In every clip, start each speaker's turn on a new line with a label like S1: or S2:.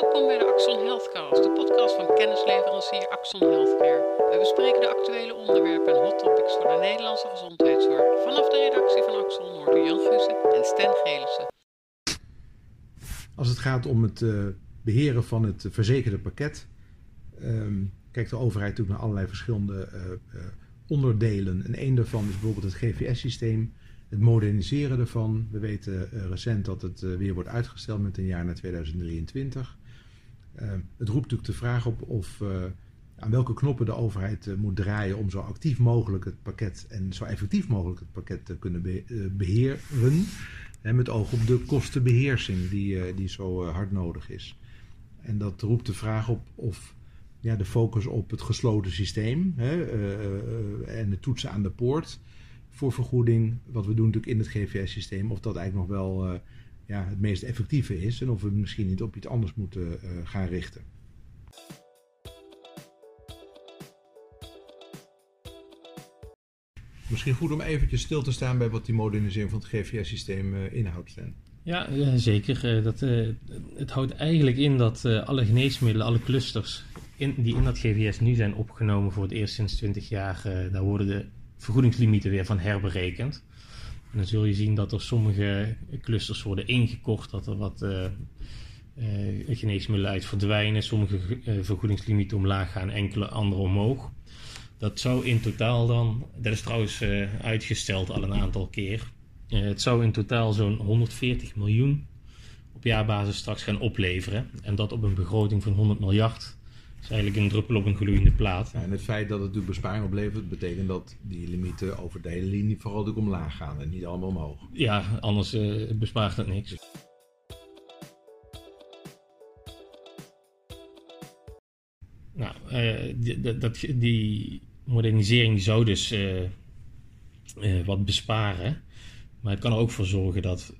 S1: Welkom bij de Axon Healthcast, de podcast van kennisleverancier Axon Healthcare. We bespreken de actuele onderwerpen en hot topics voor de Nederlandse gezondheidszorg. Vanaf de redactie van Axon hoort Jan Gussen en Sten Gelissen.
S2: Als het gaat om het uh, beheren van het verzekerde pakket, um, kijkt de overheid natuurlijk naar allerlei verschillende uh, uh, onderdelen. En een daarvan is bijvoorbeeld het GVS-systeem, het moderniseren ervan. We weten recent dat het weer wordt uitgesteld met een jaar naar 2023. Het roept natuurlijk de vraag op of aan welke knoppen de overheid moet draaien om zo actief mogelijk het pakket en zo effectief mogelijk het pakket te kunnen be beheren. Met oog op de kostenbeheersing die, die zo hard nodig is. En dat roept de vraag op of ja, de focus op het gesloten systeem hè, en de toetsen aan de poort voor vergoeding, wat we doen natuurlijk in het GVS-systeem, of dat eigenlijk nog wel ja, het meest effectieve is en of we misschien niet op iets anders moeten gaan richten. Misschien goed om eventjes stil te staan bij wat die modernisering van het GVS-systeem inhoudt. Stan.
S3: Ja, zeker. Dat, het houdt eigenlijk in dat alle geneesmiddelen, alle clusters in, die in dat GVS nu zijn opgenomen voor het eerst sinds 20 jaar, daar worden de vergoedingslimieten weer van herberekend. En dan zul je zien dat er sommige clusters worden ingekort, dat er wat uh, geneesmiddelen uit verdwijnen, sommige vergoedingslimieten omlaag gaan, enkele andere omhoog. Dat zou in totaal dan, dat is trouwens uitgesteld al een aantal keer, het zou in totaal zo'n 140 miljoen op jaarbasis straks gaan opleveren. En dat op een begroting van 100 miljard is eigenlijk een druppel op een gloeiende plaat.
S2: Ja, en het feit dat het natuurlijk besparing oplevert, betekent dat die limieten over de hele linie vooral ook omlaag gaan en niet allemaal omhoog.
S3: Ja, anders uh, bespaart het niks. Nou, uh, die, dat, die modernisering zou dus uh, wat besparen. Maar het kan er ook voor zorgen dat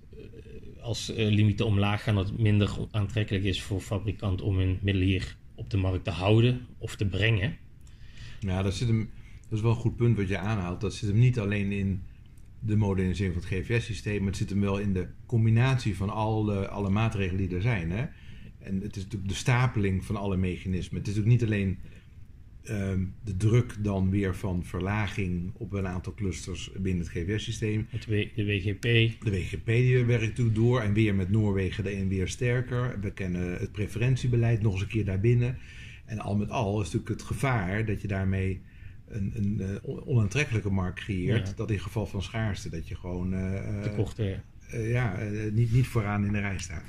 S3: als limieten omlaag gaan, dat het minder aantrekkelijk is voor fabrikanten om hun middelen hier op de markt te houden of te brengen.
S2: Ja, dat, zit hem, dat is wel een goed punt wat je aanhaalt. Dat zit hem niet alleen in de modernisering van het GVS-systeem, maar het zit hem wel in de combinatie van alle, alle maatregelen die er zijn. Hè? En het is natuurlijk de stapeling van alle mechanismen. Het is natuurlijk niet alleen de druk dan weer van verlaging op een aantal clusters binnen het GVS-systeem.
S3: De WGP.
S2: De WGP die werkt natuurlijk door en weer met Noorwegen een weer sterker. We kennen het preferentiebeleid nog eens een keer daarbinnen. En al met al is natuurlijk het gevaar dat je daarmee een, een, uh, onaantrekkelijke markt creëert. Ja. Dat in geval van schaarste, dat je gewoon uh,
S3: ja,
S2: uh, ja niet, niet vooraan in de rij staat.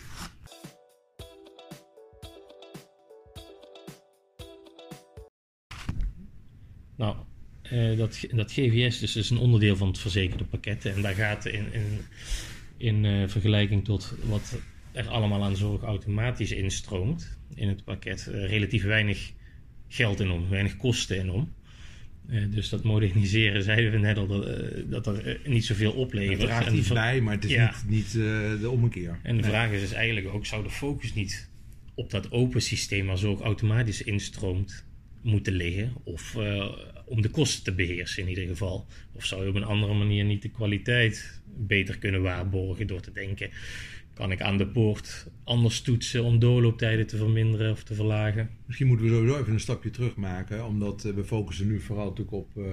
S3: Nou, uh, dat, dat GVS dus is een onderdeel van het verzekerde pakket. En daar gaat in, in, in uh, vergelijking tot wat er allemaal aan zorg automatisch instroomt in het pakket, uh, relatief weinig geld in om, weinig kosten in om. dus dat moderniseren zeiden we net al dat, dat er niet zoveel oplevert. Het
S2: draagt iets bij, maar het is ja. niet, niet de ommekeer.
S3: En de nee. vraag is dus eigenlijk ook, zou de focus niet op dat open systeem waar zorg automatisch instroomt moeten liggen. Of uh, om de kosten te beheersen in ieder geval. Of zou je op een andere manier niet de kwaliteit beter kunnen waarborgen door te denken... kan ik aan de poort anders toetsen om doorlooptijden te verminderen of te verlagen?
S2: Misschien moeten we sowieso even een stapje terug maken. Omdat uh, we focussen nu vooral natuurlijk op uh,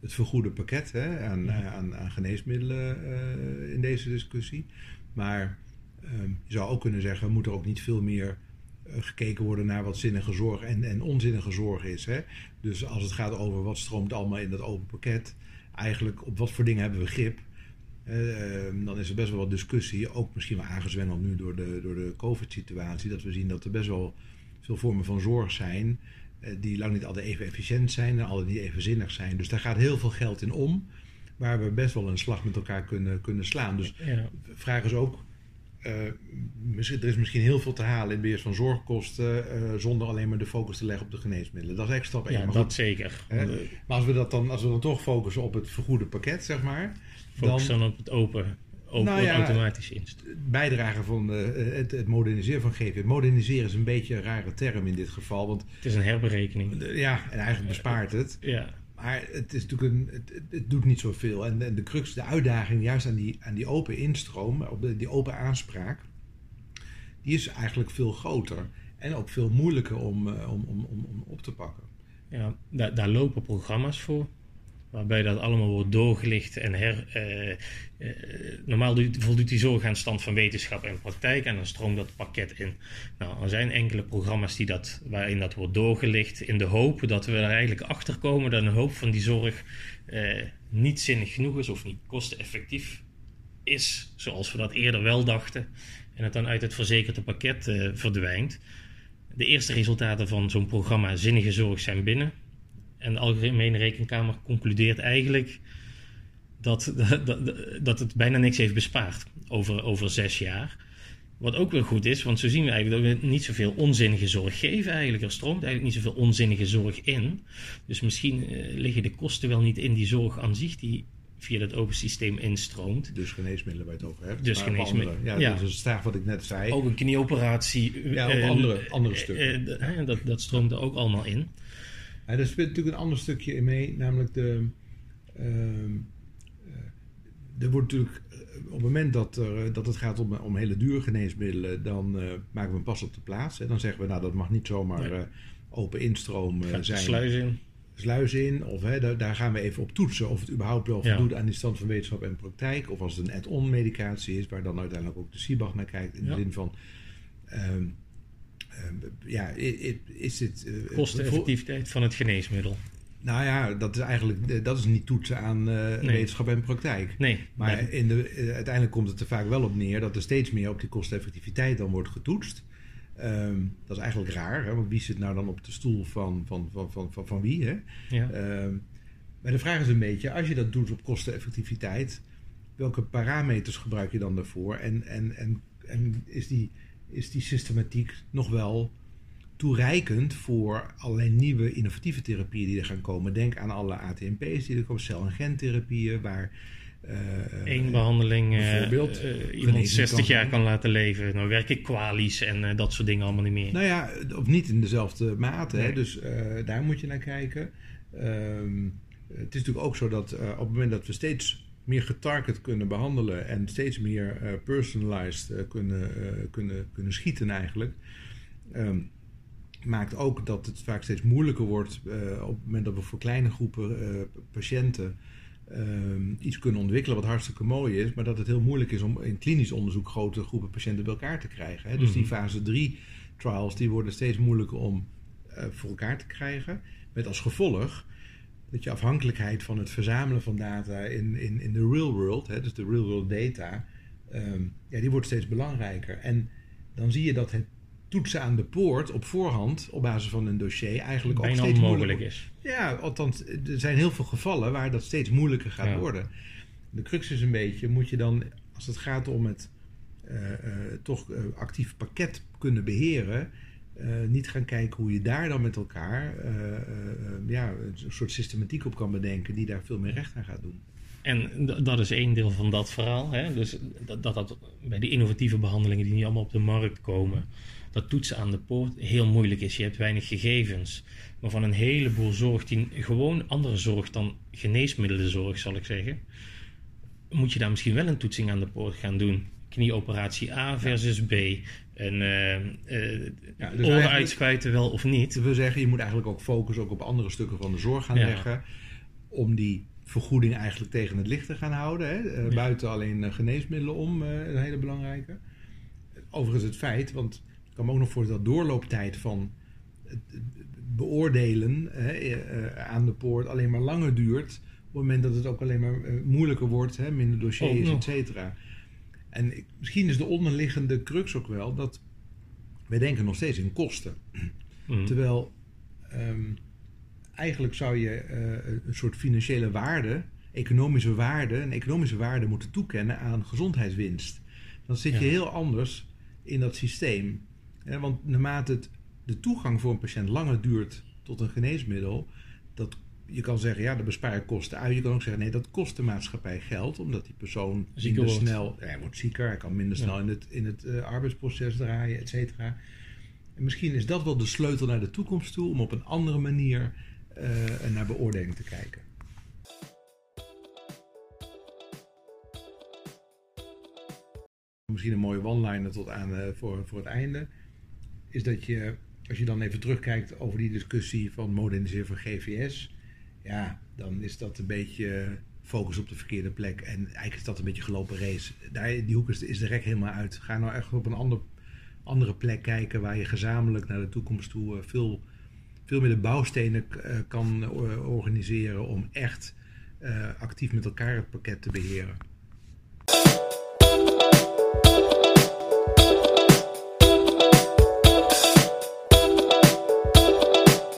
S2: het vergoede pakket hè, aan, ja. aan, aan, geneesmiddelen in deze discussie. Maar je zou ook kunnen zeggen, we moeten er ook niet veel meer gekeken worden naar wat zinnige zorg en, en onzinnige zorg is. Hè? Dus als het gaat over wat stroomt allemaal in dat open pakket, eigenlijk op wat voor dingen hebben we grip, uh, dan is er best wel wat discussie, ook misschien wel aangezwengeld nu door de, door de COVID-situatie, dat we zien dat er best wel veel vormen van zorg zijn uh, die lang niet altijd even efficiënt zijn en altijd niet even zinnig zijn. Dus daar gaat heel veel geld in om, waar we best wel een slag met elkaar kunnen, kunnen slaan. Dus ja. vraag is ook uh, er is misschien heel veel te halen in het beheer van zorgkosten uh, zonder alleen maar de focus te leggen op de geneesmiddelen. Dat is echt stap 1.
S3: Ja, maar dat goed, zeker.
S2: Hè? Maar als we, dat dan, als we dan toch focussen op het vergoede pakket, zeg maar.
S3: Focus dan, dan op het open, open nou ja, automatisch inst.
S2: Bijdragen van uh, het, het, moderniseren van GV. Moderniseren is een beetje een rare term in dit geval. Want,
S3: het is een herberekening.
S2: Ja, en eigenlijk bespaart het.
S3: Ja.
S2: Maar het, is natuurlijk een, het, het doet niet zoveel. En, en de crux, de uitdaging juist aan die, aan die open instroom, op de, die open aanspraak, die is eigenlijk veel groter. En ook veel moeilijker om, uh, om, om, om, om op te pakken.
S3: Ja, daar, daar lopen programma's voor waarbij dat allemaal wordt doorgelicht en her. Uh, uh, normaal voldoet die zorg aan stand van wetenschap en praktijk en dan stroomt dat pakket in. Nou, er zijn enkele programma's die dat, waarin dat wordt doorgelicht in de hoop dat we er eigenlijk achter komen dat een hoop van die zorg uh, niet zinnig genoeg is of niet kosteneffectief is, zoals we dat eerder wel dachten, en het dan uit het verzekerde pakket verdwijnt. De eerste resultaten van zo'n programma Zinnige Zorg zijn binnen. En de Algemene Rekenkamer concludeert eigenlijk dat, dat, dat het bijna niks heeft bespaard over, over zes jaar. Wat ook wel goed is, want zo zien we eigenlijk dat we niet zoveel onzinnige zorg geven eigenlijk. Er stroomt eigenlijk niet zoveel onzinnige zorg in. Dus misschien uh, liggen de kosten wel niet in die zorg aan zich die via dat open systeem instroomt.
S2: Dus geneesmiddelen waar je het over hebt.
S3: Dus geneesmiddelen.
S2: Ja, ja. Dus staag wat ik net zei.
S3: Ook een knieoperatie.
S2: Ja, uh, andere, andere stukken.
S3: Uh, dat, dat stroomt er ook allemaal in.
S2: En er speelt natuurlijk een ander stukje in mee, namelijk de. Uh, er wordt natuurlijk, op het moment dat, er, dat het gaat om, om hele dure geneesmiddelen, dan maken we een pas op de plaats. En dan zeggen we, nou dat mag niet zomaar nee. open instroom zijn.
S3: Sluis in.
S2: Sluis in, of hè, daar, daar, gaan we even op toetsen of het überhaupt wel voldoet ja. aan die stand van wetenschap en praktijk. Of als het een add-on medicatie is, waar dan uiteindelijk ook de CIBAG naar kijkt, in ja. de zin van. Uh, ja, is het...
S3: Uh, Kosteneffectiviteit van het geneesmiddel.
S2: Nou ja, dat is eigenlijk dat is niet toetsen aan uh, nee. wetenschap en praktijk.
S3: Nee.
S2: Maar
S3: nee.
S2: In de, uh, uiteindelijk komt het er vaak wel op neer dat er steeds meer op die kosteneffectiviteit dan wordt getoetst. Um, dat is eigenlijk raar, hè? want wie zit nou dan op de stoel van, van, van, van, van, van wie? Hè?
S3: Ja.
S2: Um, maar de vraag is een beetje, als je dat doet op kosteneffectiviteit, welke parameters gebruik je dan daarvoor? En, en, en, en is die is die systematiek nog wel toereikend voor allerlei nieuwe innovatieve therapieën die er gaan komen. Denk aan alle ATMP's die er komen, cel- en gentherapieën, waar
S3: Eén uh, behandeling bijvoorbeeld uh, iemand 60 kan jaar kan laten leven. Nou werk ik kwalies en dat soort dingen allemaal niet meer.
S2: Nou ja, of niet in dezelfde mate. Nee. Hè? Dus daar moet je naar kijken. Um, het is natuurlijk ook zo dat op het moment dat we steeds meer getarget kunnen behandelen en steeds meer uh, personalized uh, kunnen, uh, kunnen, kunnen schieten eigenlijk. Um, maakt ook dat het vaak steeds moeilijker wordt op het moment dat we voor kleine groepen patiënten um, iets kunnen ontwikkelen wat hartstikke mooi is, maar dat het heel moeilijk is om in klinisch onderzoek grote groepen patiënten bij elkaar te krijgen. Hè? Dus mm -hmm. die fase 3 trials die worden steeds moeilijker om voor elkaar te krijgen, met als gevolg dat je afhankelijkheid van het verzamelen van data in, in, in de real world, hè, dus de real world data, um, ja, die wordt steeds belangrijker. En dan zie je dat het toetsen aan de poort op voorhand, op basis van een dossier, eigenlijk
S3: Bijna
S2: ook steeds
S3: onmogelijk is.
S2: Ja, althans, er zijn heel veel gevallen waar dat steeds moeilijker gaat ja. worden. De crux is een beetje, moet je dan, als het gaat om het uh, uh, toch uh, actief pakket kunnen beheren, uh, niet gaan kijken hoe je daar dan met elkaar uh, uh, ja, een soort systematiek op kan bedenken die daar veel meer recht aan gaat doen.
S3: En dat is één deel van dat verhaal. Hè? Dus dat, dat, dat bij die innovatieve behandelingen die niet allemaal op de markt komen, dat toetsen aan de poort heel moeilijk is. Je hebt weinig gegevens. Maar van een heleboel zorg die gewoon andere zorg dan geneesmiddelenzorg, zal ik zeggen, moet je daar misschien wel een toetsing aan de poort gaan doen. Knieoperatie A versus B. En uh, uh, ja, dus oren uitspuiten wel of niet.
S2: We zeggen, je moet eigenlijk ook focus ook op andere stukken van de zorg gaan ja. leggen. Om die vergoeding eigenlijk tegen het licht te gaan houden. Hè? Ja. Buiten alleen geneesmiddelen om, een hele belangrijke. Overigens het feit, want ik kan me ook nog voorstellen dat doorlooptijd van het beoordelen aan de poort alleen maar langer duurt. Op het moment dat het ook alleen maar moeilijker wordt, hè? minder dossiers, oh, et cetera. En ik, misschien is de onderliggende crux ook wel dat wij denken nog steeds in kosten. Mm. Terwijl um, eigenlijk zou je uh, een soort financiële waarde, economische waarde, een economische waarde moeten toekennen aan gezondheidswinst. Dan zit je ja. heel anders in dat systeem. Want naarmate het, de toegang voor een patiënt langer duurt tot een geneesmiddel, dat je kan zeggen, ja, dat bespaar je kosten uit. Je kan ook zeggen, nee, dat kost de maatschappij geld, omdat die persoon
S3: zieker
S2: minder snel, hij wordt zieker, hij kan minder snel ja. in het, in het uh, arbeidsproces draaien, et cetera. En misschien is dat wel de sleutel naar de toekomst toe, om op een andere manier uh, naar beoordeling te kijken. Misschien een mooie one-liner tot aan uh, voor, voor het einde. is dat je, als je dan even terugkijkt over die discussie van moderniseren van GVS, ja, dan is dat een beetje focus op de verkeerde plek. En eigenlijk is dat een beetje gelopen race. Daar, die hoek is, is de rek helemaal uit. Ga nou echt op een ander, andere plek kijken waar je gezamenlijk naar de toekomst toe eh, veel, veel meer de bouwstenen eh, kan eh, organiseren om echt actief met elkaar het pakket te beheren.